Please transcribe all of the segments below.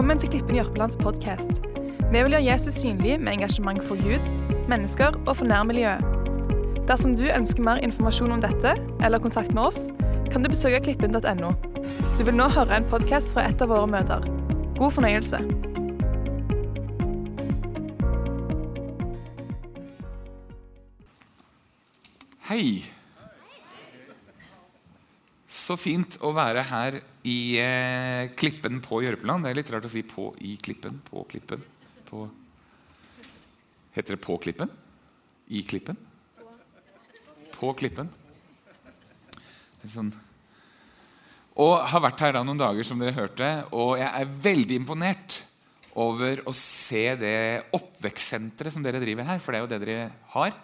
Velkommen til Klippen Jørpelands podkast. Vi vil gjøre Jesus synlig med engasjement for Gud, mennesker og for nærmiljøet. Dersom du ønsker mer informasjon om dette eller kontakt med oss, kan du besøke klippen.no. Du vil nå høre en podkast fra et av våre møter. God fornøyelse. Hei. Så fint å være her i eh, Klippen på Jørpeland. Det er litt rart å si 'på i Klippen', 'på Klippen'. På Heter det 'på Klippen'? I Klippen? På Klippen. Sånn. Og har vært her da noen dager, som dere hørte, og jeg er veldig imponert over å se det oppvekstsenteret som dere driver her, for det er jo det dere har.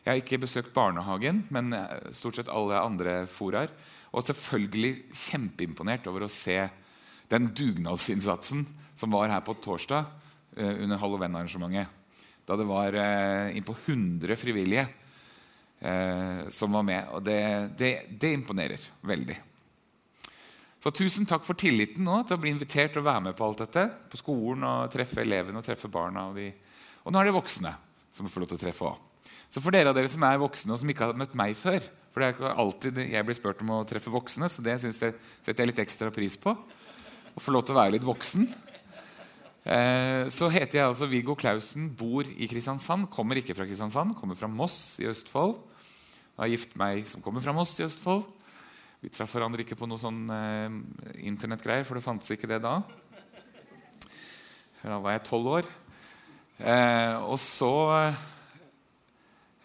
Jeg har ikke besøkt barnehagen, men stort sett alle andre foraer. Og selvfølgelig kjempeimponert over å se den dugnadsinnsatsen som var her på torsdag eh, under Hallowen-arrangementet. Da det var eh, innpå 100 frivillige eh, som var med. Og det, det, det imponerer veldig. Så tusen takk for tilliten nå til å bli invitert til å være med på alt dette. På skolen og treffe elevene og treffe barna. Og, de. og nå er det voksne som får lov til å treffe òg. Så for dere av dere som er voksne og som ikke har møtt meg før For det er ikke alltid jeg blir spurt om å treffe voksne, så det synes jeg, setter jeg litt ekstra pris på. Å få lov til å være litt voksen. Eh, så heter jeg altså Viggo Clausen, bor i Kristiansand. Kommer ikke fra Kristiansand, kommer fra Moss i Østfold. Jeg har gift meg som kommer fra Moss i Østfold. Vi traff hverandre ikke på noe sånn eh, internettgreier, for det fantes ikke det da. Da var jeg tolv år. Eh, og så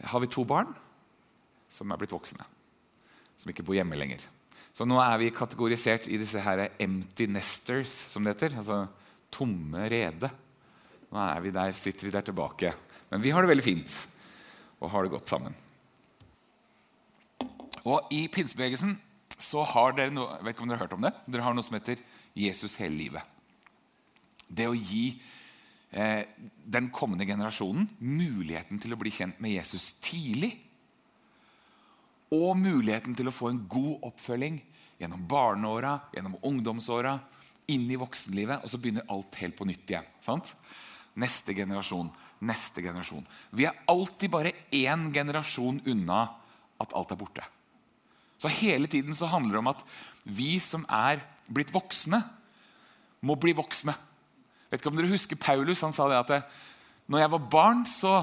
har vi to barn som er blitt voksne. Som ikke bor hjemme lenger. Så nå er vi kategorisert i disse her empty nesters, som det heter. Altså tomme rede. Nå vi der, sitter vi der tilbake. Men vi har det veldig fint og har det godt sammen. Og I pinsebevegelsen så har dere noe, vet ikke om dere har hørt om det, dere har noe som heter Jesus hele livet. Det å gi den kommende generasjonen muligheten til å bli kjent med Jesus tidlig. Og muligheten til å få en god oppfølging gjennom barneåra, gjennom ungdomsåra, inn i voksenlivet. Og så begynner alt helt på nytt igjen. sant? Neste generasjon, neste generasjon. Vi er alltid bare én generasjon unna at alt er borte. Så hele tiden så handler det om at vi som er blitt voksne, må bli voksne. Vet ikke om dere husker Paulus han sa det at det, når jeg var barn, så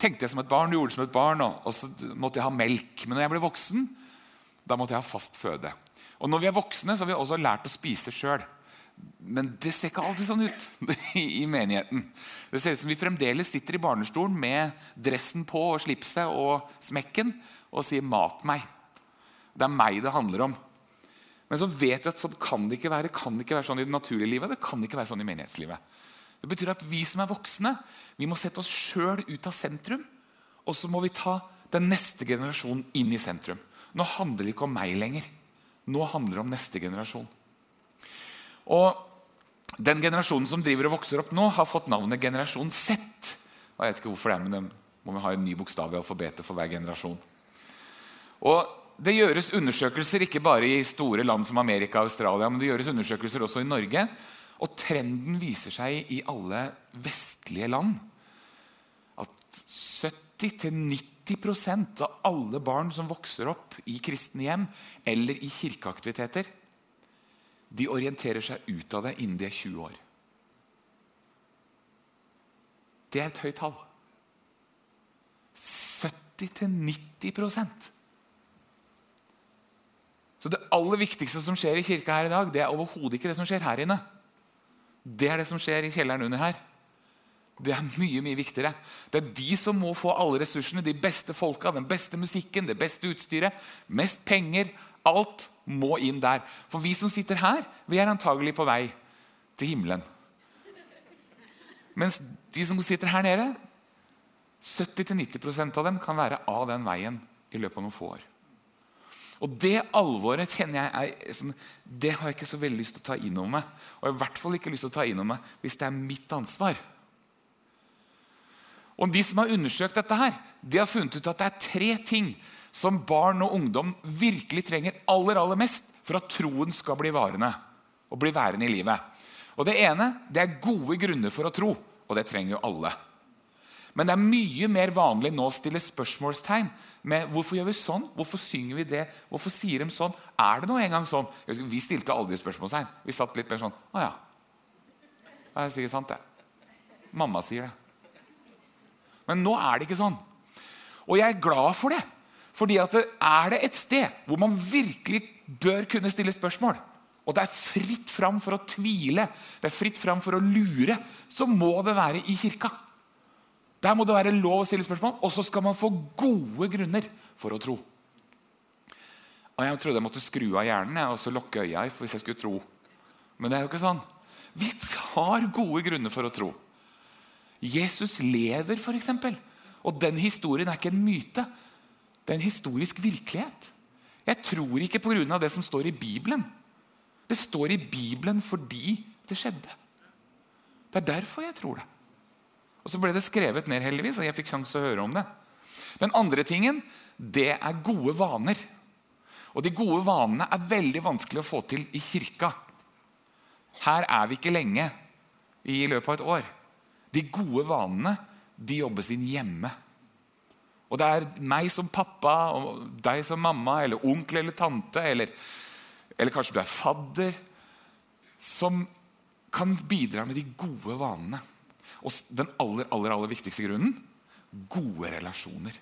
tenkte jeg som et barn, gjorde det som et barn, og så måtte jeg ha melk. Men når jeg ble voksen, da måtte jeg ha fast føde. Og når vi er voksne, så har vi også lært å spise sjøl. Men det ser ikke alltid sånn ut i menigheten. Det ser ut som vi fremdeles sitter i barnestolen med dressen på og slipset og smekken og sier 'mat meg'. Det er meg det handler om. Men så vet vi at sånn kan det ikke være. Det kan ikke være sånn i det naturlige livet. Det kan ikke være sånn i menighetslivet. Det betyr at vi som er voksne, vi må sette oss sjøl ut av sentrum. Og så må vi ta den neste generasjonen inn i sentrum. Nå handler det ikke om meg lenger. Nå handler det om neste generasjon. Og Den generasjonen som driver og vokser opp nå, har fått navnet generasjon Z. Jeg vet ikke hvorfor det er, men det må vi ha en ny bokstav i alfabetet for hver generasjon. Og det gjøres undersøkelser ikke bare i store land som Amerika og Australia, men det gjøres undersøkelser også i Norge. Og trenden viser seg i alle vestlige land at 70-90% av alle barn som vokser opp i kristne hjem eller i kirkeaktiviteter, de orienterer seg ut av det innen de er 20 år. Det er et høyt tall. 70-90 så Det aller viktigste som skjer i kirka her i dag, det er overhodet ikke det som skjer her inne. Det er det som skjer i kjelleren under her. Det er mye mye viktigere. Det er de som må få alle ressursene, de beste folka, den beste musikken, det beste utstyret, mest penger. Alt må inn der. For vi som sitter her, vi er antagelig på vei til himmelen. Mens de som sitter her nede, 70-90% av dem kan være av den veien i løpet av noen få år. Og Det alvoret kjenner jeg er, det har jeg ikke så veldig lyst til å ta inn over meg. Og jeg har i hvert fall ikke lyst til å ta inn over meg hvis det er mitt ansvar. Og De som har undersøkt dette, her, de har funnet ut at det er tre ting som barn og ungdom virkelig trenger aller aller mest for at troen skal bli varende og bli værende i livet. Og Det ene det er gode grunner for å tro, og det trenger jo alle. Men det er mye mer vanlig nå å stille spørsmålstegn med hvorfor gjør vi sånn, hvorfor synger vi det, hvorfor sier de sånn? Er det nå engang sånn? Vi stilte aldri spørsmålstegn. Vi satt litt mer sånn Å ja. Det er sikkert sant, det. Mamma sier det. Men nå er det ikke sånn. Og jeg er glad for det. Fordi at er det et sted hvor man virkelig bør kunne stille spørsmål, og det er fritt fram for å tvile, det er fritt fram for å lure, så må det være i kirka. Der må det være lov å stille spørsmål, og så skal man få gode grunner for å tro. Og Jeg trodde jeg måtte skru av hjernen og så lukke øya hvis jeg skulle tro. Men det er jo ikke sånn. Vi har gode grunner for å tro. Jesus lever, f.eks. Og den historien er ikke en myte. Det er en historisk virkelighet. Jeg tror ikke pga. det som står i Bibelen. Det står i Bibelen fordi det skjedde. Det er derfor jeg tror det. Og Så ble det skrevet ned, heldigvis, og jeg fikk sjanse å høre om det. Den andre tingen det er gode vaner. Og de gode vanene er veldig vanskelig å få til i kirka. Her er vi ikke lenge i løpet av et år. De gode vanene de jobbes inn hjemme. Og det er meg som pappa og deg som mamma eller onkel eller tante eller, eller kanskje du er fadder, som kan bidra med de gode vanene. Og den aller, aller, aller viktigste grunnen gode relasjoner.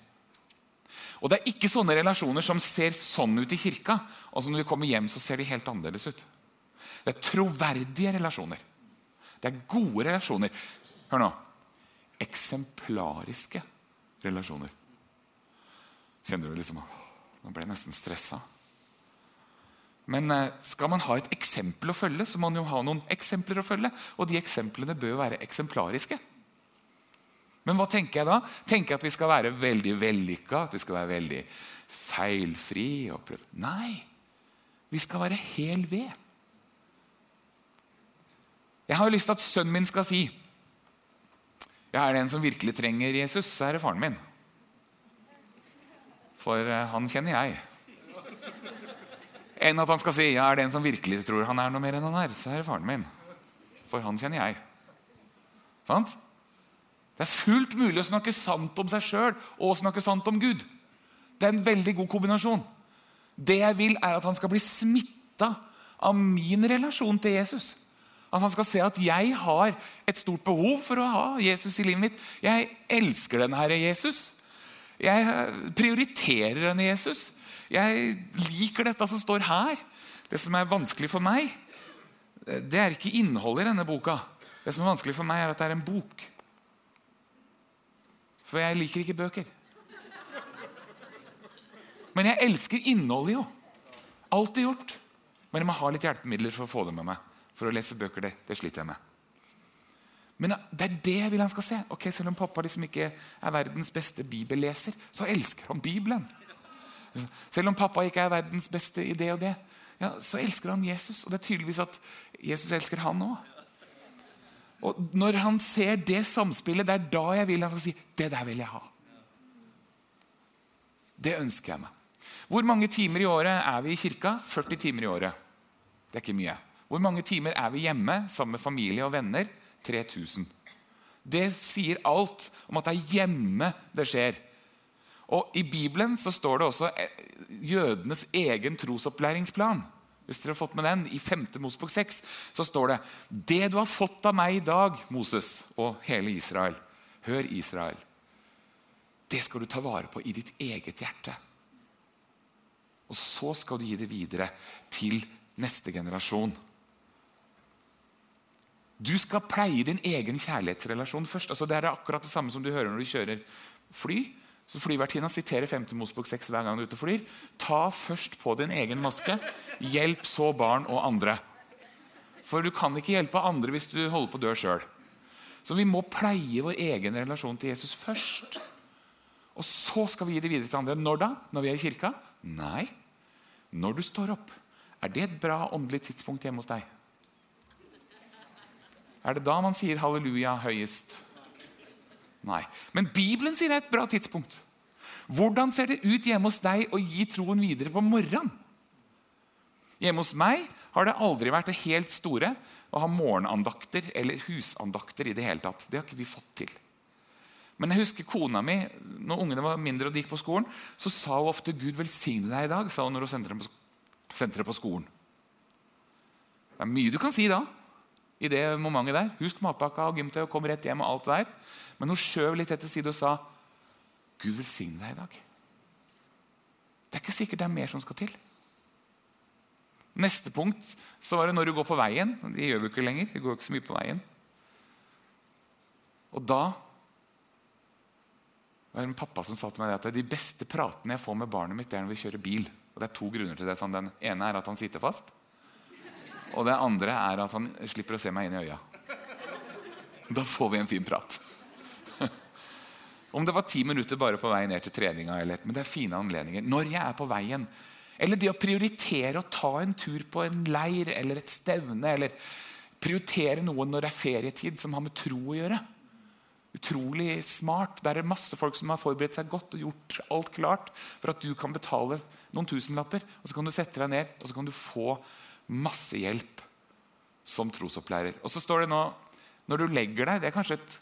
Og Det er ikke sånne relasjoner som ser sånn ut i kirka, og så når vi kommer hjem, så ser de helt annerledes ut. Det er troverdige relasjoner. Det er gode relasjoner. Hør nå. Eksemplariske relasjoner. Kjenner du liksom Nå ble jeg nesten stressa. Men eh, skal man ha et eksempel å følge, så må man jo ha noen eksempler å følge. Og de eksemplene bør være eksemplariske. Men hva tenker jeg da? Tenker jeg at vi skal være veldig vellykka? At vi skal være veldig feilfri? Nei. Vi skal være hel ved. Jeg har jo lyst til at sønnen min skal si ja, Er det en som virkelig trenger Jesus, så er det faren min. For uh, han kjenner jeg. Enn at han skal si ja, er det en som virkelig tror han er noe mer enn han er, så er det faren min. For han kjenner jeg. Sant? Det er fullt mulig å snakke sant om seg sjøl og å snakke sant om Gud. Det er en veldig god kombinasjon. Det jeg vil, er at han skal bli smitta av min relasjon til Jesus. At han skal se at jeg har et stort behov for å ha Jesus i livet mitt. Jeg elsker denne Herre Jesus. Jeg prioriterer denne Jesus. Jeg liker dette som står her. Det som er vanskelig for meg, det er ikke innholdet i denne boka. Det som er vanskelig for meg, er at det er en bok. For jeg liker ikke bøker. Men jeg elsker innholdet, jo. Alltid gjort. Men jeg må ha litt hjelpemidler for å få det med meg for å lese bøker. Det, det sliter jeg med. Men det er det jeg vil han skal se. Ok, Selv om pappa liksom ikke er verdens beste bibelleser, så elsker han Bibelen. Selv om pappa ikke er verdens beste i det og det, ja, så elsker han Jesus. Og det er tydeligvis at Jesus elsker han òg. Og når han ser det samspillet, det er da jeg vil han skal si det der vil jeg ha. Det ønsker jeg meg. Hvor mange timer i året er vi i kirka? 40 timer i året. Det er ikke mye. Hvor mange timer er vi hjemme sammen med familie og venner? 3000. Det sier alt om at det er hjemme det skjer. Og I Bibelen så står det også eh, jødenes egen trosopplæringsplan. Hvis dere har fått med den, I 5. Mosebok 6 så står det Det du har fått av meg i dag, Moses og hele Israel Hør, Israel. Det skal du ta vare på i ditt eget hjerte. Og så skal du gi det videre til neste generasjon. Du skal pleie din egen kjærlighetsrelasjon først. Altså, det er akkurat det samme som du hører når du kjører fly. Så Flyvertinna siterer 5. Mosebok 6 hver gang du er ute og flyr. Ta først på din egen maske. Hjelp så barn og andre. For du kan ikke hjelpe andre hvis du holder på å dø sjøl. Så vi må pleie vår egen relasjon til Jesus først. Og så skal vi gi det videre til andre. Når da? Når vi er i kirka? Nei. Når du står opp. Er det et bra åndelig tidspunkt hjemme hos deg? Er det da man sier halleluja høyest? Nei. Men Bibelen sier det er et bra tidspunkt. Hvordan ser det ut hjemme hos deg å gi troen videre på morgenen? Hjemme hos meg har det aldri vært det helt store å ha morgenandakter eller husandakter i det hele tatt. Det har ikke vi fått til. Men jeg husker kona mi når ungene var mindre og de gikk på skolen, så sa hun ofte 'Gud velsigne deg i dag', sa hun når hun sendte dem på, skolen. Det er mye du kan si da. I det momentet der. Husk matpakka og gymtøy og kom rett hjem. og alt der. Men hun skjøv litt etter side og sa 'Gud velsigne deg i dag'. Det er ikke sikkert det er mer som skal til. Neste punkt så var det når du går på veien. Det gjør vi ikke lenger. Vi går ikke så mye på veien. Og da var det en pappa som sa til meg at de beste pratene jeg får med barnet mitt, det er når vi kjører bil. Og Det er to grunner til det. Den ene er at han sitter fast. Og det andre er at han slipper å se meg inn i øya. Da får vi en fin prat. Om det var ti minutter bare på vei ned til treninga, eller, men det er fine anledninger. Når jeg er på veien, eller det å prioritere å ta en tur på en leir eller et stevne, eller prioritere noe når det er ferietid som har med tro å gjøre. Utrolig smart. Der er masse folk som har forberedt seg godt og gjort alt klart for at du kan betale noen tusenlapper. Og så kan du sette deg ned og så kan du få masse hjelp som trosopplærer. Og så står det nå når du legger deg Det er kanskje et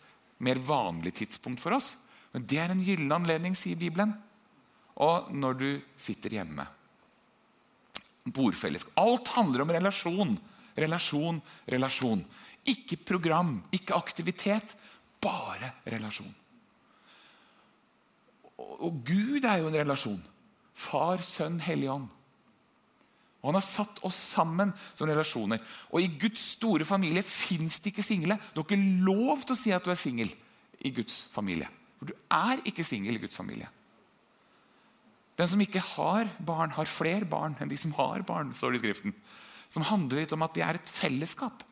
mer vanlig tidspunkt for oss. Men det er en gyllen anledning, sier Bibelen. Og når du sitter hjemme. Bordfellesskap. Alt handler om relasjon. Relasjon, relasjon. Ikke program, ikke aktivitet. Bare relasjon. Og Gud er jo en relasjon. Far, Sønn, Hellig Ånd. Og Han har satt oss sammen som relasjoner. Og I Guds store familie fins det ikke single. Du har ikke lov til å si at du er singel i Guds familie. For du er ikke singel i Guds familie. Den som ikke har barn, har flere barn enn de som har barn. står det i skriften. Som handler litt om at vi er et fellesskap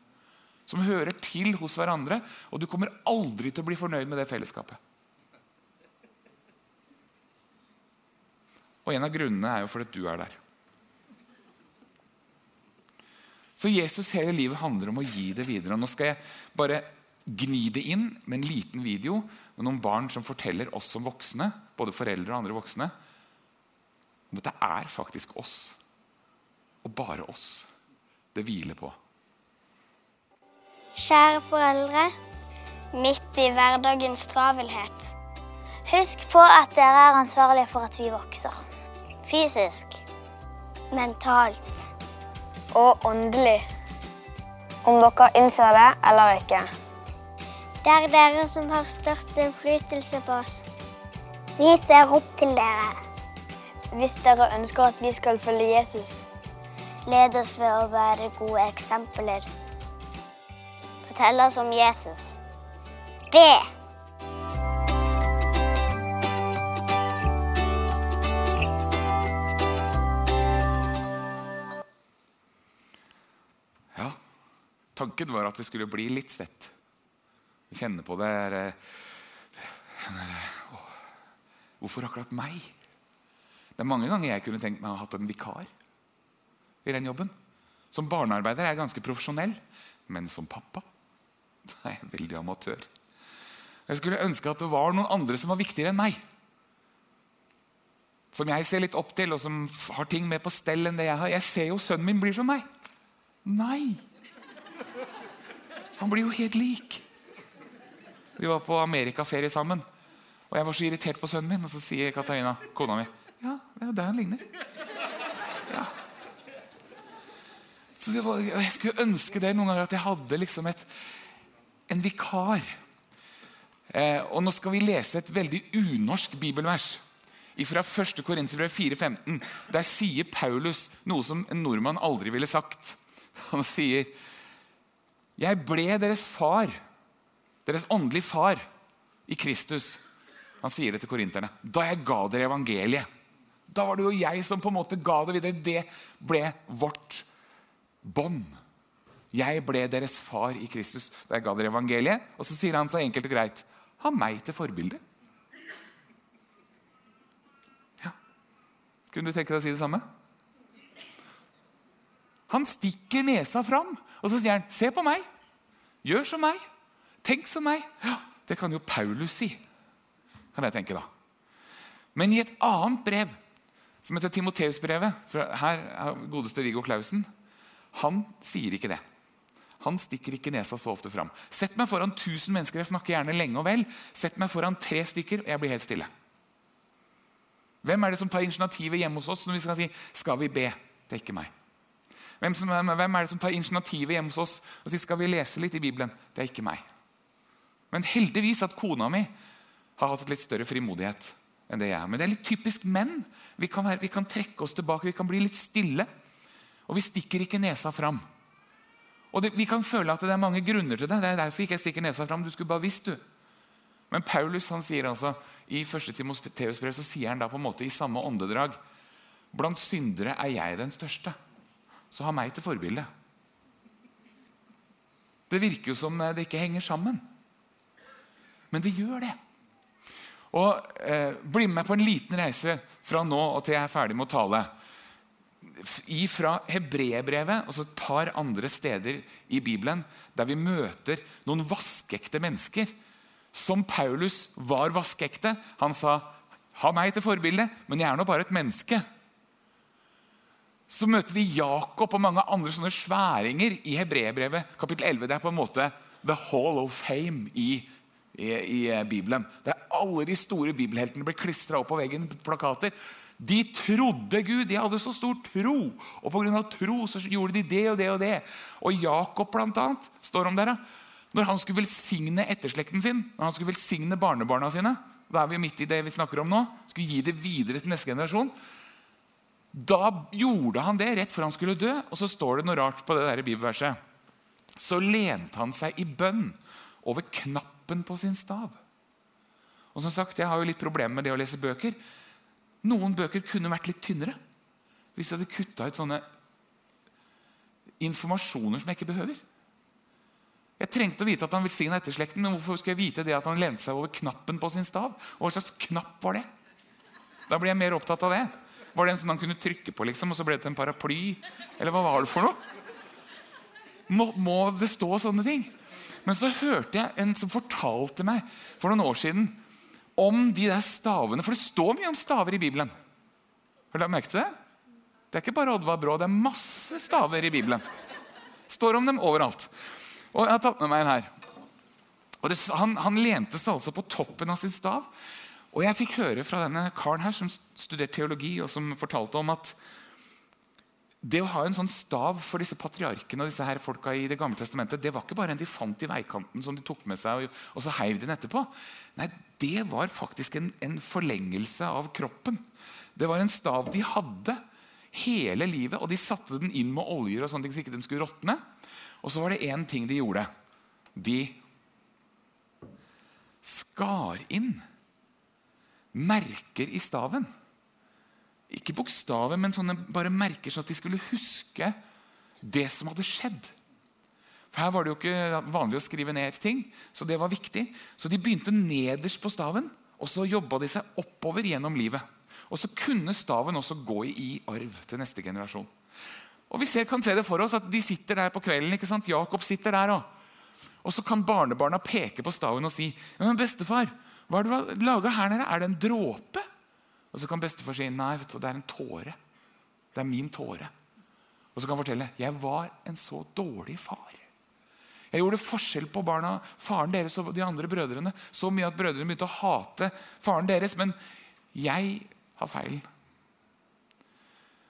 som hører til hos hverandre. Og du kommer aldri til å bli fornøyd med det fellesskapet. Og en av grunnene er jo fordi du er der. Så Jesus hele livet handler om å gi det videre. Nå skal jeg bare gni det inn med en liten video med noen barn som forteller oss som voksne, både foreldre og andre voksne, om det er faktisk oss. Og bare oss det hviler på. Kjære foreldre. Midt i hverdagens travelhet. Husk på at dere er ansvarlige for at vi vokser. Fysisk. Mentalt. Og åndelig. Om dere innser det eller ikke. Det er dere som har størst innflytelse på oss. Vi ser opp til dere. Hvis dere ønsker at vi skal følge Jesus, Led oss ved å være gode eksempler. Fortell oss om Jesus. Be! Tanken var at vi skulle bli litt svett. Vi kjenner på det er, å, Hvorfor akkurat meg? Det er mange ganger jeg kunne tenkt meg å ha hatt en vikar i den jobben. Som barnearbeider er jeg ganske profesjonell, men som pappa er jeg veldig amatør. Jeg skulle ønske at det var noen andre som var viktigere enn meg. Som jeg ser litt opp til, og som har ting mer på stell enn det jeg har. Jeg ser jo sønnen min blir som meg. Nei! Han blir jo helt lik. Vi var på amerikaferie sammen. Og jeg var så irritert på sønnen min, og så sier Katarina, kona mi, ja, det er jo der han ligner. Ja. Så var, Jeg skulle ønske det noen ganger at jeg hadde liksom et, en vikar. Eh, og Nå skal vi lese et veldig unorsk bibelvers. Fra 1. Korinterbrev 4,15. Der sier Paulus noe som en nordmann aldri ville sagt. Han sier Jeg ble deres far, deres åndelige far, i Kristus. Han sier det til korinterne. Da jeg ga dere evangeliet. Da var det jo jeg som på en måte ga det videre. Det ble vårt bånd. Jeg ble deres far i Kristus da jeg ga dere evangeliet. Og så sier han så enkelt og greit ha meg til forbilde. Ja. Kunne du tenke deg å si det samme? Han stikker nesa fram, og så sier han, 'Se på meg. Gjør som meg. Tenk som meg.' Ja, Det kan jo Paulus si, kan jeg tenke da. Men i et annet brev som heter Timoteusbrevet. Her er godeste Viggo Clausen. Han sier ikke det. Han stikker ikke nesa så ofte fram. Sett meg foran 1000 mennesker, jeg snakker gjerne lenge og vel. Sett meg foran tre stykker, og jeg blir helt stille. Hvem er det som tar initiativet hjemme hos oss når vi skal si 'skal vi be'? Det er ikke meg. Hvem, som, hvem er det som tar initiativet hjemme hos oss og sier 'skal vi lese litt i Bibelen'? Det er ikke meg. Men heldigvis at kona mi har hatt et litt større frimodighet enn det jeg har. Men det er litt typisk menn. Vi kan, være, vi kan trekke oss tilbake, vi kan bli litt stille. Og vi stikker ikke nesa fram. Og det, Vi kan føle at det er mange grunner til det. Det er derfor ikke jeg stikker nesa fram. Du skulle bare visst, du. Men Paulus han sier altså, i 1. Timoteus brev så sier han da på en måte i samme åndedrag Blant syndere er jeg den største, så ha meg til forbilde. Det virker jo som det ikke henger sammen. Men det gjør det. Og eh, Bli med på en liten reise fra nå og til jeg er ferdig med å tale fra Hebreerbrevet og så et par andre steder i Bibelen der vi møter noen vaskeekte mennesker. Som Paulus var vaskeekte. Han sa 'ha meg til forbilde', men jeg er nå bare et menneske. Så møter vi Jakob og mange andre sånne sværinger i Hebreerbrevet kapittel 11. Det er på en måte the hall of fame i, i, i Bibelen. Der alle de store bibelheltene ble klistra opp på veggen på plakater. De trodde Gud. De hadde så stor tro. Og pga. tro så gjorde de det og det og det. Og Jakob blant annet, står om dere, når han skulle velsigne etterslekten sin, når han skulle velsigne barnebarna sine, da er vi midt i det vi snakker om nå, skulle gi det videre til neste generasjon, da gjorde han det rett før han skulle dø. Og så står det noe rart på det der bibelverset. Så lente han seg i bønn over knappen på sin stav. Og som sagt, Jeg har jo litt problemer med det å lese bøker. Noen bøker kunne vært litt tynnere hvis jeg hadde kutta ut sånne informasjoner som jeg ikke behøver. Jeg trengte å vite at han velsigna etterslekten, men hvorfor skulle jeg vite det at han lente seg over knappen på sin stav? Og hva slags knapp var det? Da ble jeg mer opptatt av det. Var det en sånn han kunne trykke på, liksom, og så ble det til en paraply? Eller hva var det for noe? Må, må det stå sånne ting? Men så hørte jeg en som fortalte meg for noen år siden om de der stavene. For det står mye om staver i Bibelen. Har dere merket det? Det er ikke bare Oddvar Brå, det er masse staver i Bibelen. står om dem overalt. Og Jeg har tatt med meg en her. Det, han, han, lente seg altså på toppen av sin stav. Og jeg fikk høre fra denne karen her som studerte teologi, og som fortalte om at det å ha en sånn stav for disse patriarkene og disse her folka i Det gamle testamentet, det var ikke bare en de fant i veikanten som de tok med seg og, så heiv den etterpå. Nei, Det var faktisk en, en, forlengelse av kroppen. Det var en stav de hadde hele livet, og de satte den inn med oljer og sånne ting, så ikke den skulle råtne. Og så var det én ting de gjorde. De skar inn merker i staven. Ikke bokstaven, men sånne bare merker, sånn at de skulle huske det som hadde skjedd. For Her var det jo ikke vanlig å skrive ned ting, så det var viktig. Så de begynte nederst på staven, og så jobba de seg oppover gjennom livet. Og så kunne staven også gå i arv til neste generasjon. Og Vi ser, kan se det for oss at de sitter der på kvelden. ikke sant? Jakob sitter der også. Og så kan barnebarna peke på staven og si men 'Bestefar, hva er det du har laga her nede? Er det en dråpe?' Og så kan bestefar si nei, vet du, det er en tåre. Det er min tåre. Og så kan han fortelle jeg var en så dårlig far. Jeg gjorde forskjell på barna, faren deres og de andre brødrene. Så mye at brødrene begynte å hate faren deres. Men jeg har feilen.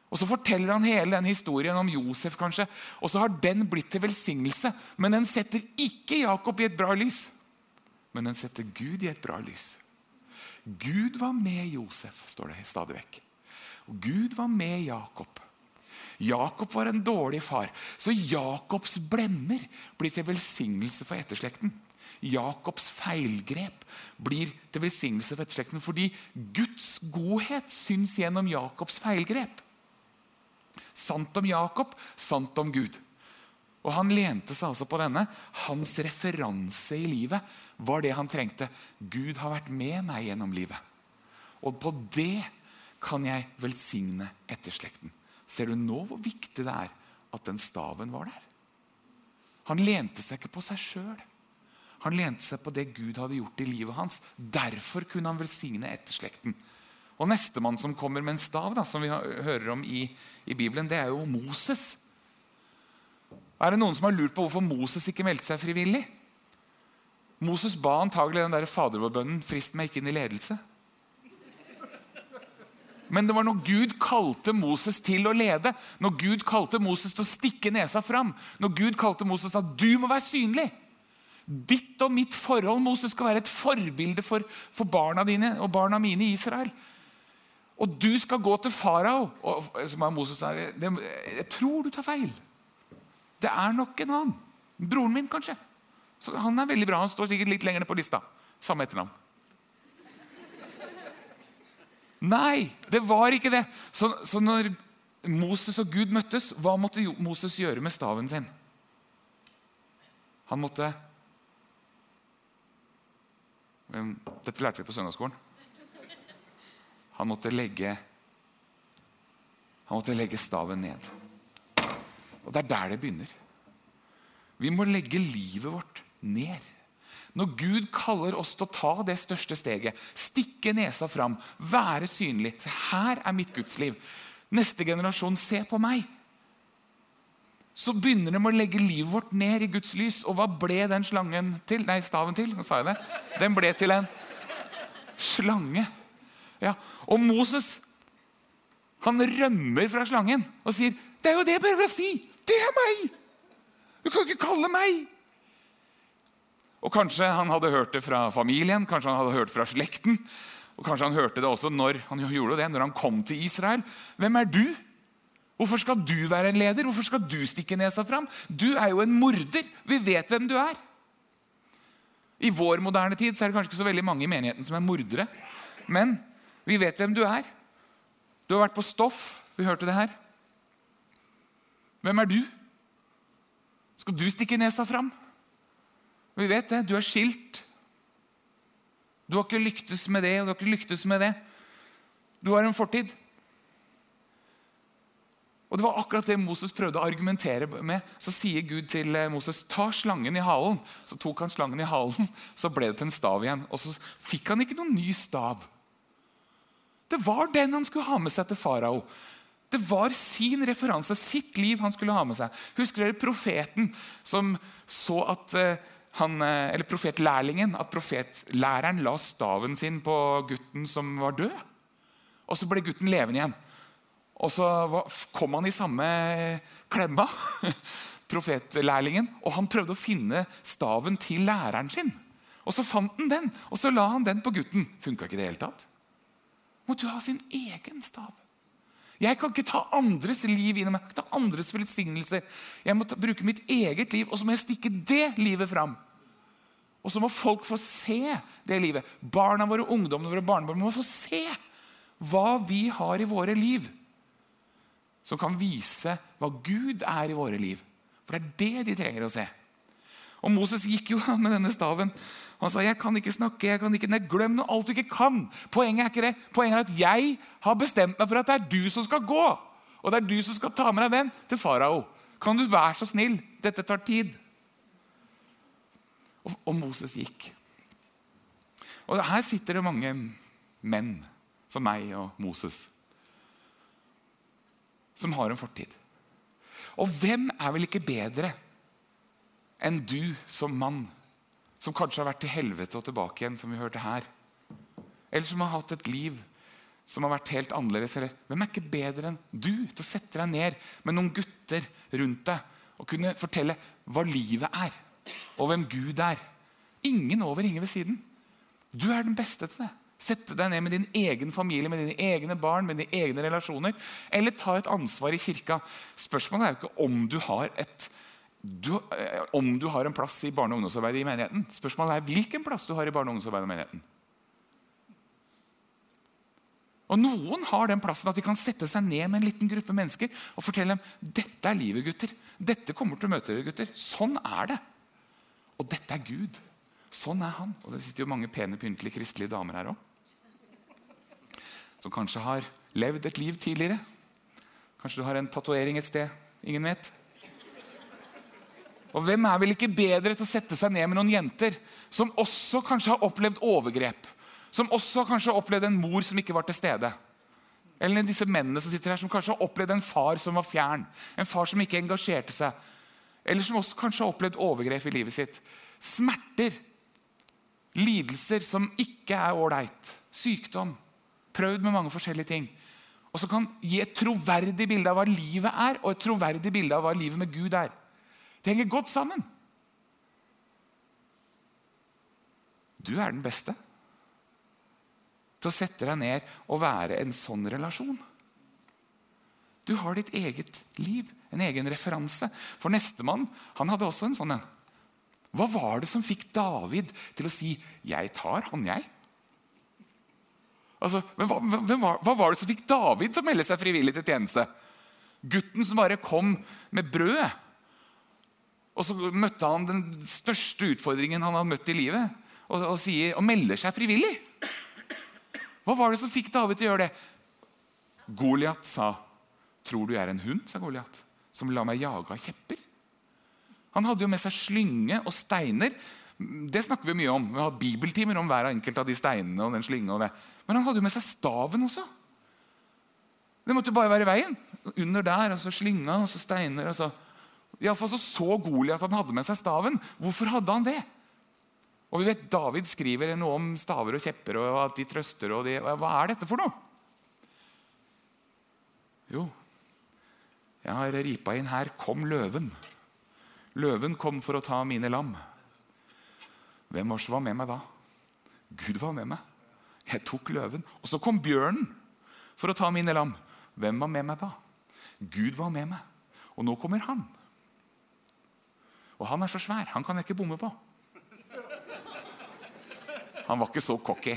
Og Så forteller han hele den historien om Josef, kanskje. Og så har den blitt til velsignelse. Men den setter ikke Jakob i et bra lys. Men den setter Gud i et bra lys. Gud var med Josef, står det stadig vekk. Og Gud var med Jakob. Jakob var en dårlig far, så Jakobs blemmer blir til velsignelse for etterslekten. Jakobs feilgrep blir til velsignelse for etterslekten fordi Guds godhet syns gjennom Jakobs feilgrep. Sant om Jakob, sant om Gud. Og Han lente seg altså på denne. Hans referanse i livet var det han trengte. Gud har vært med meg gjennom livet. Og på det kan jeg velsigne etterslekten. Ser du nå hvor viktig det er at den staven var der? Han lente seg ikke på seg sjøl. Han lente seg på det Gud hadde gjort i livet hans. Derfor kunne han velsigne etterslekten. Og Nestemann som kommer med en stav, da, som vi hører om i, i Bibelen, det er jo Moses. Er det noen som har lurt på hvorfor Moses ikke meldte seg frivillig? Moses ba antagelig den der fadervårbønnen 'frist meg ikke inn i ledelse'. Men det var når Gud kalte Moses til å lede, når Gud kalte Moses til å stikke nesa fram, når Gud kalte Moses til at du må være synlig Ditt og mitt forhold Moses, skal være et forbilde for, for barna dine og barna mine i Israel. Og du skal gå til farao. Som er Moses der, Jeg tror du tar feil. Det er nok en annen. Broren min, kanskje. Så Han er veldig bra. Han står sikkert litt lenger ned på lista. Samme etternavn. Nei, det var ikke det. Så, så, når Moses og Gud møttes, hva måtte Moses gjøre med staven sin? Han måtte Dette lærte vi på søndagsskolen. Han måtte legge Han måtte legge staven ned. Og det er der det begynner. Vi må legge livet vårt ned. Når Gud kaller oss til å ta det største steget, stikke nesa fram, være synlig Se, her er mitt gudsliv. Neste generasjon, se på meg. Så begynner de å legge livet vårt ned i Guds lys. Og hva ble den slangen til? Nei, staven til. Nå sa jeg det. Den ble til en slange. Ja. Og Moses han rømmer fra slangen og sier, 'Det er jo det jeg prøver å si! Det er meg! Du kan ikke kalle meg!' Og Kanskje han hadde hørt det fra familien, kanskje han hadde hørt fra slekten. Og kanskje han hørte det også når han gjorde det, når han kom til Israel. Hvem er du? Hvorfor skal du være en leder? Hvorfor skal du stikke nesa fram? Du er jo en morder. Vi vet hvem du er. I vår moderne tid er det kanskje ikke så veldig mange i menigheten som er mordere. Men vi vet hvem du er. Du har vært på stoff. Vi hørte det her. Hvem er du? Skal du stikke nesa fram? Vi vet det. Du er skilt. Du har ikke lyktes med det, og du har ikke lyktes med det. Du har en fortid. Og Det var akkurat det Moses prøvde å argumentere med. Så sier Gud til eh, Moses ta slangen i halen. Så tok han slangen i halen, så ble det til en stav igjen. Og så fikk han ikke noen ny stav. Det var den han skulle ha med seg til farao. Det var sin referanse, sitt liv han skulle ha med seg. Husker dere profeten som så at uh, han, eh, eller profetlærlingen, at profetlæreren la staven sin på gutten som var død. Og så ble gutten levende igjen. Og så kom han i samme klemma, profetlærlingen, og han prøvde å finne staven til læreren sin. Og så fant han den, og så la han den på gutten. Funka ikke det i det hele tatt? Måtte jo ha sin egen stav. Jeg kan ikke ta andres liv inn i meg, ikke ta andres velsignelser. Jeg må ta, bruke mitt eget liv, og så må jeg stikke det livet fram. Og så må folk få se det livet. Barna våre, ungdommene våre, barnebarn må få se hva vi har i våre liv. Som kan vise hva Gud er i våre liv. For det er det de trenger å se. Og Moses gikk jo med denne staven. Han sa jeg kan ikke snakke, jeg kan ikke Nei, glem noe alt du ikke kan. Poenget er ikke det. Poenget er at jeg har bestemt meg for at det er du som skal gå. Og det er du som skal ta med deg den til farao. Kan du være så snill? Dette tar tid. Og, Moses gikk. Og Her sitter det mange menn som meg og Moses, som har en fortid. Og hvem er vel ikke bedre enn du som mann, som kanskje har vært til helvete og tilbake igjen, som vi hørte her? Eller som har hatt et liv som har vært helt annerledes. Eller, hvem er ikke bedre enn du til å sette deg ned med noen gutter rundt deg og kunne fortelle hva livet er, og hvem Gud er? Ingen over, ingen ved siden. Du er den beste til det. Sette deg ned med din egen familie, med dine egne barn, med dine egne relasjoner. Eller ta et ansvar i kirka. Spørsmålet er jo ikke om du har, et, du, eh, om du har en plass i barne- og ungdomsarbeidet i menigheten. Spørsmålet er hvilken plass du har i barne- og ungdomsarbeidet i menigheten. Og Noen har den plassen at de kan sette seg ned med en liten gruppe mennesker og fortelle dem dette er livet, gutter. Dette kommer til å møte dere, gutter. Sånn er det. Og dette er Gud. Sånn er han. Og det sitter jo mange pene, pyntelige kristelige damer her òg. Som kanskje har levd et liv tidligere. Kanskje du har en tatovering et sted. Ingen vet. Og hvem er vel ikke bedre til å sette seg ned med noen jenter som også kanskje har opplevd overgrep? som også kanskje har opplevd en mor som ikke var til stede. Eller disse mennene som sitter her, som kanskje har opplevd en far som var fjern. En far som ikke engasjerte seg. Eller som også kanskje har opplevd overgrep i livet sitt. Smerter. Lidelser som ikke er ålreit. Sykdom. Prøvd med mange forskjellige ting. Og som kan gi et troverdig bilde av hva livet er, og et troverdig bilde av hva livet med Gud er. Det henger godt sammen. Du er den beste til å sette deg ned og være en sånn relasjon. Du har ditt eget liv, en egen referanse. For nestemann hadde også en sånn en. Hva var det som fikk David til å si 'Jeg tar han, jeg'? Altså, men hva, hva, hva, var det som fikk David til å melde seg frivillig til tjeneste? Gutten som bare kom med brød. Og så møtte han den største utfordringen han hadde møtt i livet, og, og, sier, og melder seg frivillig. Hva var det som fikk David til å gjøre det? Goliat sa, 'Tror du jeg er en hund?' sa Goliat, 'som lar meg jage av kjepper'. Han hadde jo med seg slynge og steiner. Det snakker vi mye om. Vi har hatt bibeltimer om hver enkelt av de steinene. og den slynga. Men han hadde jo med seg staven også. Det måtte jo bare være i veien. Under der, og så slynga og så steiner. og så... Iallfall så så Goliat at han hadde med seg staven. Hvorfor hadde han det? Og vi vet David skriver noe om staver og kjepper og at de trøster. og de, Hva er dette for noe? Jo, jeg har ripa inn her 'Kom løven'. Løven kom for å ta mine lam. Hvem var som var med meg da? Gud var med meg. Jeg tok løven. Og så kom bjørnen for å ta mine lam. Hvem var med meg da? Gud var med meg. Og nå kommer han. Og han er så svær. Han kan jeg ikke bomme på. Han var ikke så cocky.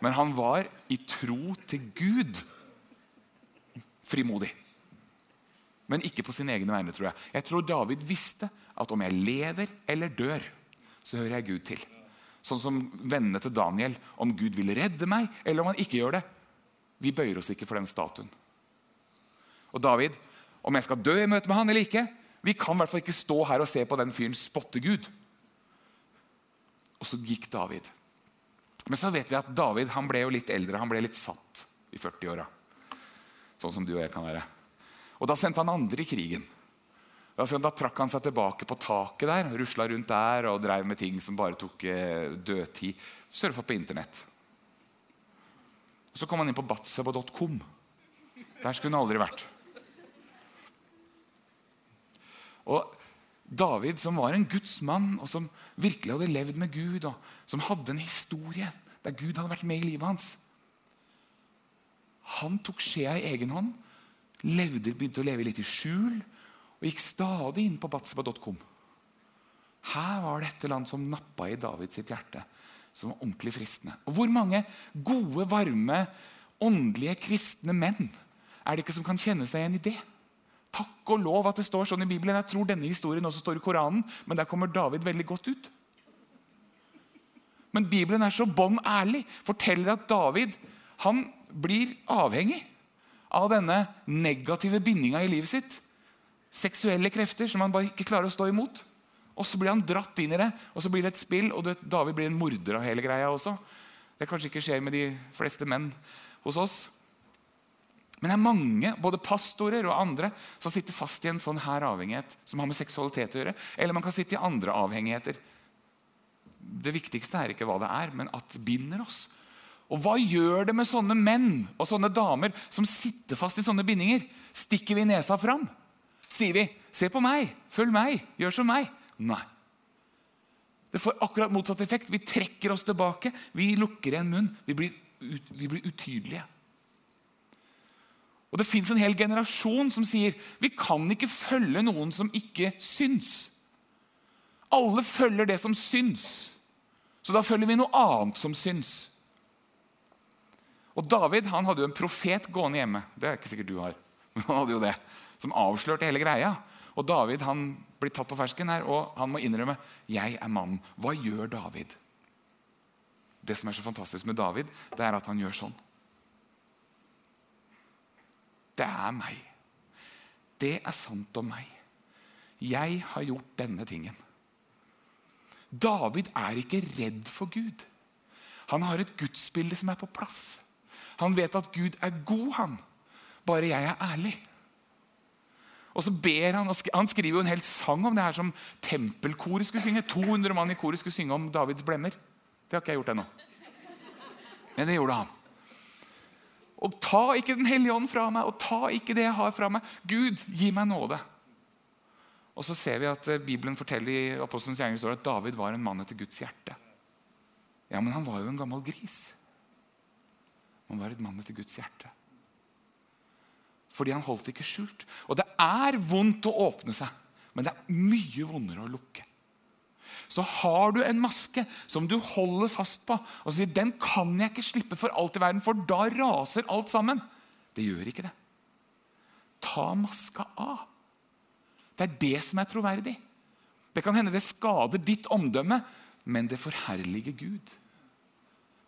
Men han var i tro til Gud frimodig. Men ikke på sine egne vegne, tror jeg. Jeg tror David visste at om jeg lever eller dør, så hører jeg Gud til. Sånn som vennene til Daniel. Om Gud vil redde meg, eller om han ikke gjør det. Vi bøyer oss ikke for den statuen. Og David, om jeg skal dø i møte med han eller ikke, vi kan i hvert fall ikke stå her og se på den fyren spotte Gud. Og så gikk David. Men så vet vi at David han ble jo litt eldre. Han ble litt satt i 40-åra. Sånn som du og jeg kan være. Og Da sendte han andre i krigen. Da, trakk han seg tilbake på taket der, rusla rundt der og drev med ting som bare tok eh, dødtid. Surfa på Internett. Så kom han inn på batseba.com. Der skulle han aldri vært. Og David, som var en Guds mann, og som virkelig hadde levd med Gud, og som hadde en historie der Gud hadde vært med i livet hans Han tok skjea i egen hånd, levde, begynte å leve litt i skjul og gikk stadig inn på batseba.com. Her var det et eller annet som nappa i Davids hjerte, som var ordentlig fristende. Og Hvor mange gode, varme, åndelige kristne menn er det ikke som kan kjenne seg igjen i det? Takk og lov at det står sånn i Bibelen. Jeg tror denne historien også står i Koranen, men der kommer David veldig godt ut. Men Bibelen er så bånn ærlig. Forteller at David han blir avhengig av denne negative bindinga i livet sitt. Seksuelle krefter som han bare ikke klarer å stå imot. Og så blir han dratt inn i det, og så blir det et spill, og David blir en morder av hele greia også. Det kanskje ikke skjer med de fleste menn hos oss. Men det er mange, både pastorer og andre, som sitter fast i en sånn her avhengighet som har med seksualitet å gjøre. Eller man kan sitte i andre avhengigheter. Det viktigste er ikke hva det er, men at det binder oss. Og hva gjør det med sånne menn og sånne damer som sitter fast i sånne bindinger? Stikker vi nesa fram? Sier vi 'se på meg, følg meg, gjør som meg'? Nei. Det får akkurat motsatt effekt. Vi trekker oss tilbake, vi lukker igjen munn. Vi blir, ut, vi blir utydelige. Og Det fins en hel generasjon som sier vi kan ikke følge noen som ikke syns. Alle følger det som syns, så da følger vi noe annet som syns. Og David han hadde jo en profet gående hjemme. Det er ikke sikkert du har. men han hadde jo det, Som avslørte hele greia. Og David han blir tatt på fersken her, og han må innrømme jeg er mannen. Hva gjør David? Det som er så fantastisk med David, det er at han gjør sånn. Det er meg. Det er sant om meg. Jeg har gjort denne tingen. David er ikke redd for Gud. Han har et gudsbilde som er på plass. Han vet at Gud er god, han. Bare jeg er ærlig. Og så ber Han han skriver jo en hel sang om det her som tempelkoret skulle synge. 200 mann i koret skulle synge om Davids blemmer. Det har ikke jeg gjort ennå. Men det gjorde han. Og ta ikke Den hellige ånd fra meg, og ta ikke det jeg har fra meg. Gud, gi meg nåde. Og så ser vi at eh, Bibelen forteller i Apostelens gjerninger at David var en mann etter Guds hjerte. Ja, men han var jo en gammel gris. Han var et mann etter Guds hjerte. Fordi han holdt det ikke skjult. Og det er vondt å åpne seg, men det er mye vondere å lukke. Så har du en maske som du holder fast på og sier den kan jeg ikke slippe for alt i verden, for da raser alt sammen. Det gjør ikke det. Ta maska av. Det er det som er troverdig. Det kan hende det skader ditt omdømme, men det forherliger Gud.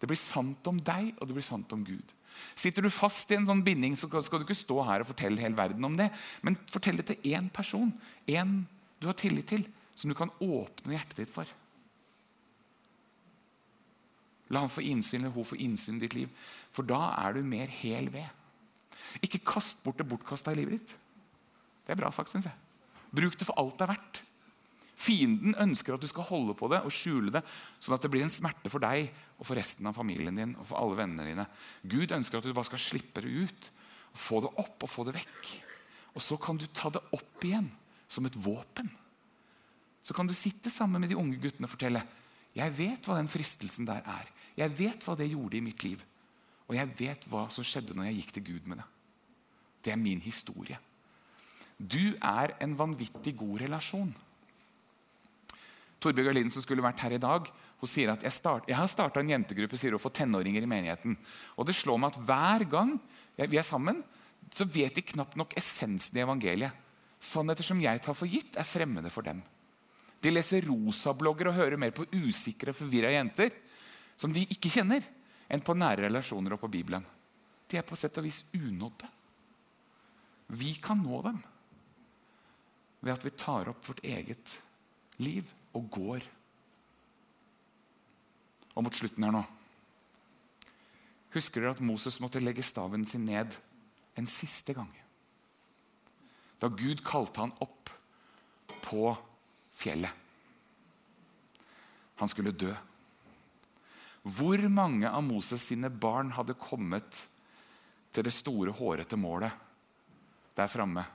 Det blir sant om deg, og det blir sant om Gud. Sitter du fast i en sånn binding, så skal du ikke stå her og fortelle hele verden om det. Men fortell det til én person, én du har tillit til, som du kan åpne hjertet ditt for. La han få innsyn eller hun få innsyn i ditt liv, for da er du mer hel ved. Ikke kast bort det bortkasta i livet ditt. Det er bra sagt, syns jeg. Bruk det for alt det er verdt. Fienden ønsker at du skal holde på det og skjule det, sånn at det blir en smerte for deg og for resten av familien din og for alle vennene dine. Gud ønsker at du bare skal slippe det ut, få det opp og få det vekk. Og så kan du ta det opp igjen som et våpen. Så kan du sitte sammen med de unge guttene og fortelle jeg vet hva den fristelsen der er. Jeg vet hva det gjorde i mitt liv. Og jeg vet hva som skjedde når jeg gikk til Gud med det. Det er min historie. Du er en vanvittig god relasjon. Torbjørg Alin, som skulle vært her i dag, hun sier at jeg, start, jeg har starta en jentegruppe sier hun, for tenåringer i menigheten. Og det slår meg at hver gang vi er sammen, så vet de knapt nok essensen i evangeliet. Sannheter som jeg tar for gitt, er fremmede for dem. De leser rosablogger og hører mer på usikre og forvirra jenter som de ikke kjenner, enn på nære relasjoner og på Bibelen. De er på sett og vis unådde. Vi kan nå dem ved at vi tar opp vårt eget liv og går. Og mot slutten her nå Husker dere at Moses måtte legge staven sin ned en siste gang? Da Gud kalte han opp på fjellet. Han skulle dø. Hvor mange av Moses sine barn hadde kommet til det store, hårete målet der framme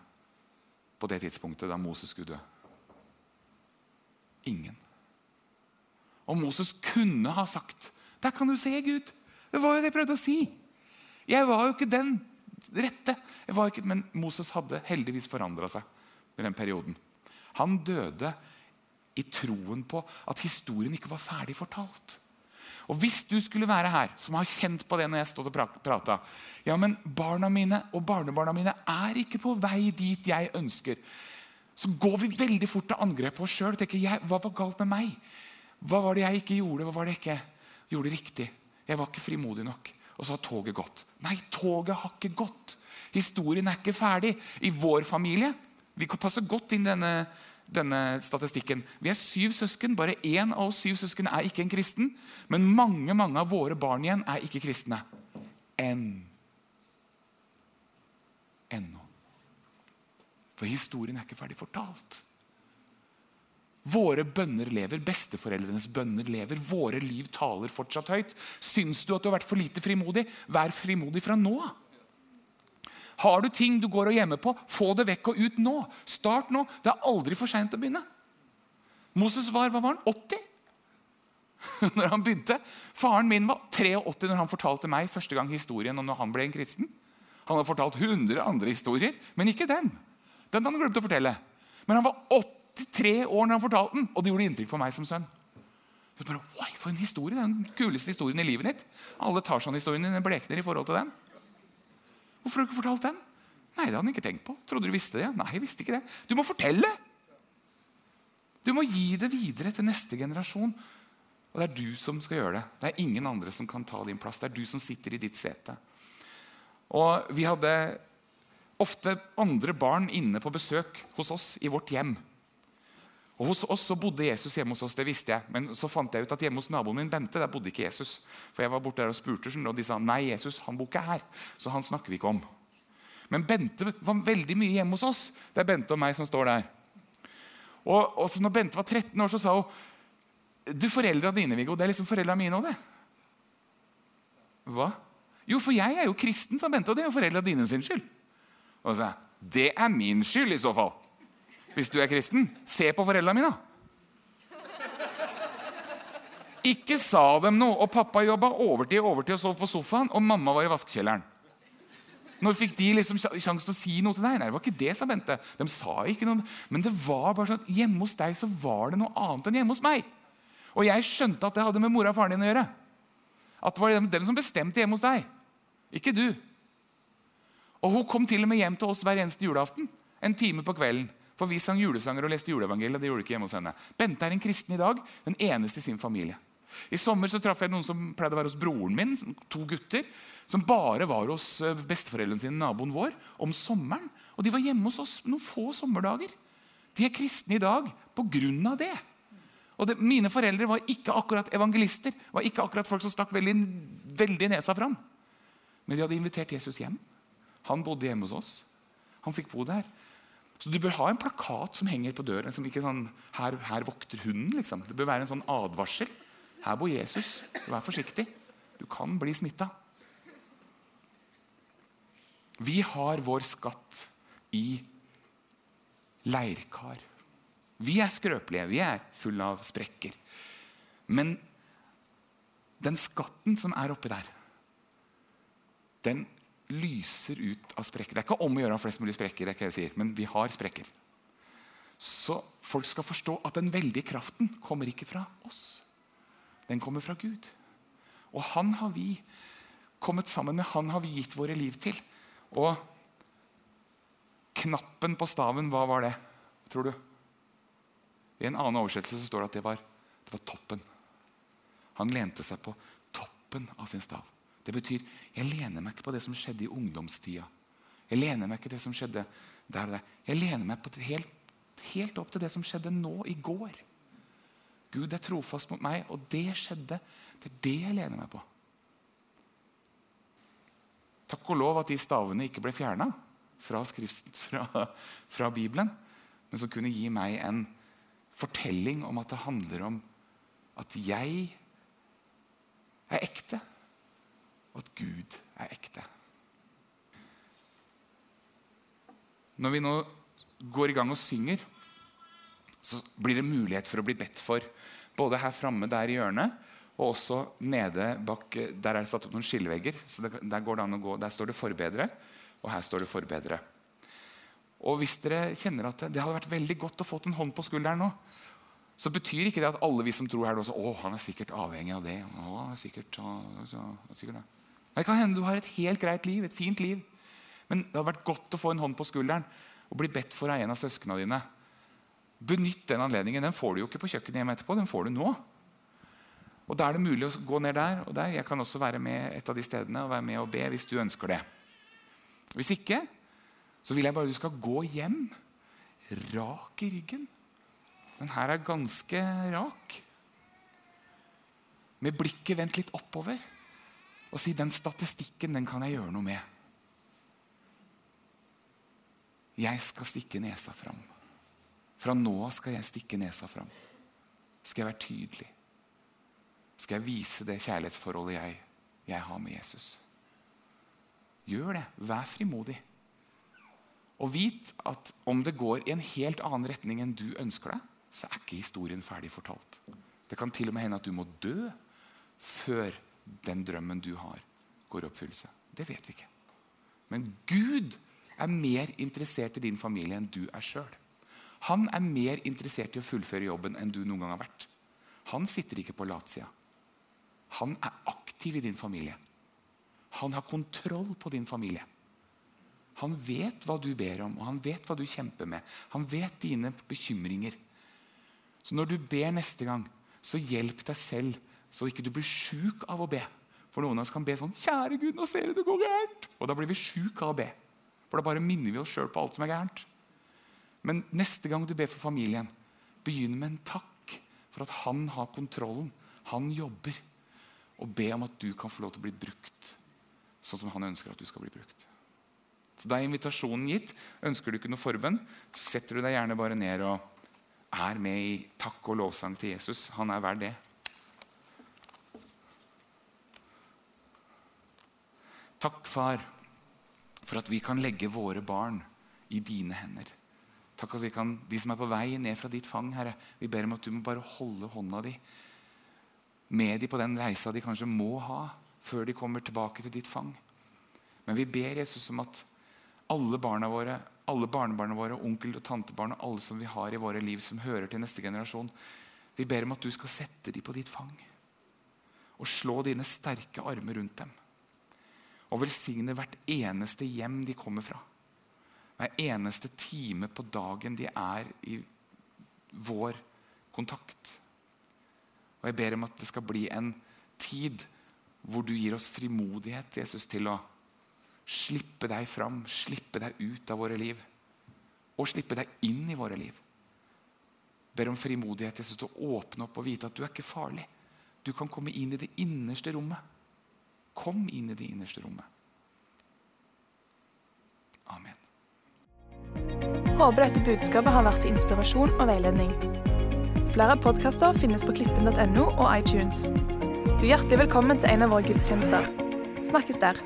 på det tidspunktet da Moses skulle dø? Ingen. Og Moses kunne ha sagt Der kan du se, Gud! Det var jo det jeg prøvde å si. Jeg var jo ikke den rette. Ikke, men Moses hadde heldigvis forandra seg i den perioden. Han døde i troen på at historien ikke var ferdig fortalt. Og Hvis du skulle være her, som har kjent på det når jeg stod og prata ja, men Barna mine og barnebarna mine er ikke på vei dit jeg ønsker så går vi veldig fort til angrep på oss sjøl. Hva var galt med meg? Hva var det jeg ikke gjorde? Hva var det jeg ikke gjorde riktig? Jeg var ikke frimodig nok. Og så har toget gått. Nei, toget har ikke gått. Historien er ikke ferdig. I vår familie Vi kan passe godt inn denne, denne statistikken. Vi er syv søsken. Bare én av oss syv søsken er ikke en kristen. Men mange mange av våre barn igjen er ikke kristne. Enn. Ennå. For historien er ikke ferdig fortalt. Våre bønner lever, besteforeldrenes bønner lever. Våre liv taler fortsatt høyt. Syns du at du har vært for lite frimodig? Vær frimodig fra nå. Har du ting du går og gjemmer på, få det vekk og ut nå. Start nå. Det er aldri for seint å begynne. Moses var hva var han? 80? når han begynte. Faren min var 83 når han fortalte meg første gang historien om når han ble en kristen. Han har fortalt 100 andre historier, men ikke den. Den hadde han glemt å fortelle. Men han var 83 år når han fortalte den, og det gjorde inntrykk på meg som sønn. Jeg bare, Oi, for en historie, den kuleste historien i livet ditt. Alle Tarzan-historiene dine blekner i forhold til den. Hvorfor har du ikke fortalt den? Nei, det hadde han ikke tenkt på. Trodde du visste det? Nei, jeg visste ikke det. Du må fortelle! Du må gi det videre til neste generasjon. Og det er du som skal gjøre det. Det er ingen andre som kan ta din plass. Det er du som sitter i ditt sete. Og vi hadde ofte andre barn inne på besøk hos oss i vårt hjem. Og Hos oss så bodde Jesus hjemme hos oss, det visste jeg. Men så fant jeg ut at hjemme hos naboen min Bente der bodde ikke Jesus. For jeg var borte der og spurte, og de sa nei, Jesus han bor ikke her. Så han snakker vi ikke om. Men Bente var veldig mye hjemme hos oss. Det er Bente og meg som står der. Og, og når Bente var 13 år, så sa hun du, foreldra dine, Viggo, det er liksom foreldra mine òg, det. Hva? Jo, for jeg er jo kristen, sa Bente, og det er jo foreldra dine sin skyld. Og så det er min skyld i så fall hvis du er kristen. Se på foreldrene mine. Ikke sa dem noe, og pappa jobba overtid overtid og sov på sofaen, og mamma var i vaskekjelleren. Når fikk de liksom sjanse til å si noe til deg? Nei, det var ikke det, sa Bente. De sa ikke noe, Men det var bare sånn at hjemme hos deg så var det noe annet enn hjemme hos meg. Og jeg skjønte at det hadde med mora og faren din å gjøre. At det var dem som bestemte hjemme hos deg, ikke du. Og Hun kom til og med hjem til oss hver eneste julaften en time på kvelden. For vi sang julesanger og leste juleevangeliet. det gjorde ikke hjemme hos henne. Bente er en kristen i dag, den eneste i sin familie. I sommer så traff jeg noen som pleide å være hos broren min, to gutter, som bare var hos eh, besteforeldrene sine, naboen vår, om sommeren. Og de var hjemme hos oss noen få sommerdager. De er kristne i dag pga. det. Og det, Mine foreldre var ikke akkurat evangelister, var ikke akkurat folk som stakk veldig, veldig nesa fram. Men de hadde invitert Jesus hjem. Han bodde hjemme hos oss. Han fikk bo der. Så du bør ha en plakat som henger på døren. Som ikke sånn, her, her vokter hunden. Liksom. Det bør være en sånn advarsel. Her bor Jesus. Vær forsiktig. Du kan bli smitta. Vi har vår skatt i leirkar. Vi er skrøpelige, vi er fulle av sprekker. Men den skatten som er oppi der, den lyser ut av sprekker. Det er ikke om å gjøre flest mulig sprekker, det er jeg sier, men vi har sprekker. Så folk skal forstå at den veldige kraften kommer ikke fra oss. Den kommer fra Gud. Og han har vi kommet sammen med, han har vi gitt våre liv til. Og knappen på staven, hva var det, tror du? I en annen oversettelse så står det at det var, det var toppen. Han lente seg på toppen av sin stav. Det betyr jeg lener meg ikke på det som skjedde i ungdomstida. Jeg lener meg ikke på det som skjedde der og der. Jeg lener meg det helt, helt opp til det som skjedde nå, i går. Gud er trofast mot meg, og det skjedde. Det er det jeg lener meg på. Takk og lov at de stavene ikke ble fjerna fra, fra, fra Bibelen, men som kunne gi meg en fortelling om at det handler om at jeg er ekte og at Gud er ekte. Når vi nå går i gang og synger, så blir det mulighet for å bli bedt for. Både her framme der i hjørnet og også nede bak Der er det satt opp noen skillevegger. så der, går det an å gå, der står det 'forbedre', og her står det 'forbedre'. Og Hvis dere kjenner at det hadde vært veldig godt å få en hånd på skulderen nå, så betyr ikke det at alle vi som tror her, også, å, han er sikkert avhengig av det. Å, han er sikkert, å, så, sikkert det. Det kan hende du har et helt greit liv, et fint liv. Men det hadde vært godt å få en hånd på skulderen og bli bedt for av en av søsknene dine. Benytt den anledningen. Den får du jo ikke på kjøkkenet hjemme etterpå. den får du nå. Og Da er det mulig å gå ned der og der. Jeg kan også være med et av de stedene og være med og be hvis du ønsker det. Hvis ikke, så vil jeg bare du skal gå hjem rak i ryggen. Den her er ganske rak. Med blikket vendt litt oppover og si den statistikken den kan jeg gjøre noe med. Jeg skal stikke nesa fram. Fra nå av skal jeg stikke nesa fram. Skal jeg være tydelig? Skal jeg vise det kjærlighetsforholdet jeg, jeg har med Jesus? Gjør det. Vær frimodig. Og vit at om det går i en helt annen retning enn du ønsker deg, så er ikke historien ferdig fortalt. Det kan til og med hende at du må dø før den drømmen du har, går i oppfyllelse. Det vet vi ikke. Men Gud er mer interessert i din familie enn du er sjøl. Han er mer interessert i å fullføre jobben enn du noen gang har vært. Han sitter ikke på latsida. Han er aktiv i din familie. Han har kontroll på din familie. Han vet hva du ber om, og han vet hva du kjemper med. Han vet dine bekymringer. Så når du ber neste gang, så hjelp deg selv så ikke du blir sjuk av å be. For noen av oss kan be sånn 'Kjære Gud, nå ser du det går gærent.' Og da blir vi sjuke av å be. For da bare minner vi oss sjøl på alt som er gærent. Men neste gang du ber for familien, Begynn med en takk for at han har kontrollen. Han jobber. Og be om at du kan få lov til å bli brukt sånn som han ønsker at du skal bli brukt. Så Da er invitasjonen gitt. Ønsker du ikke noe forbønn, så setter du deg gjerne bare ned og er med i takk og lovsang til Jesus. Han er verd det. Takk, far, for at vi kan legge våre barn i dine hender. Takk at vi kan, De som er på vei ned fra ditt fang, Herre, vi ber om at du må bare holde hånda di med dem på den reisa de kanskje må ha før de kommer tilbake til ditt fang. Men vi ber Jesus om at alle barna våre, alle barnebarna våre, onkel- og tantebarn og alle som vi har i våre liv som hører til neste generasjon, vi ber om at du skal sette dem på ditt fang og slå dine sterke armer rundt dem. Og velsigne hvert eneste hjem de kommer fra. Hver eneste time på dagen de er i vår kontakt. Og jeg ber om at det skal bli en tid hvor du gir oss frimodighet Jesus, til å slippe deg fram, slippe deg ut av våre liv. Og slippe deg inn i våre liv. Jeg ber om frimodighet Jesus, til å åpne opp og vite at du er ikke farlig. Du kan komme inn i det innerste rommet. Kom inn i det innerste rommet. Amen. Håper dette budskapet har vært til inspirasjon og veiledning. Flere podkaster finnes på klippen.no og iTunes. Du er hjertelig velkommen til en av våre gudstjenester. Snakkes der.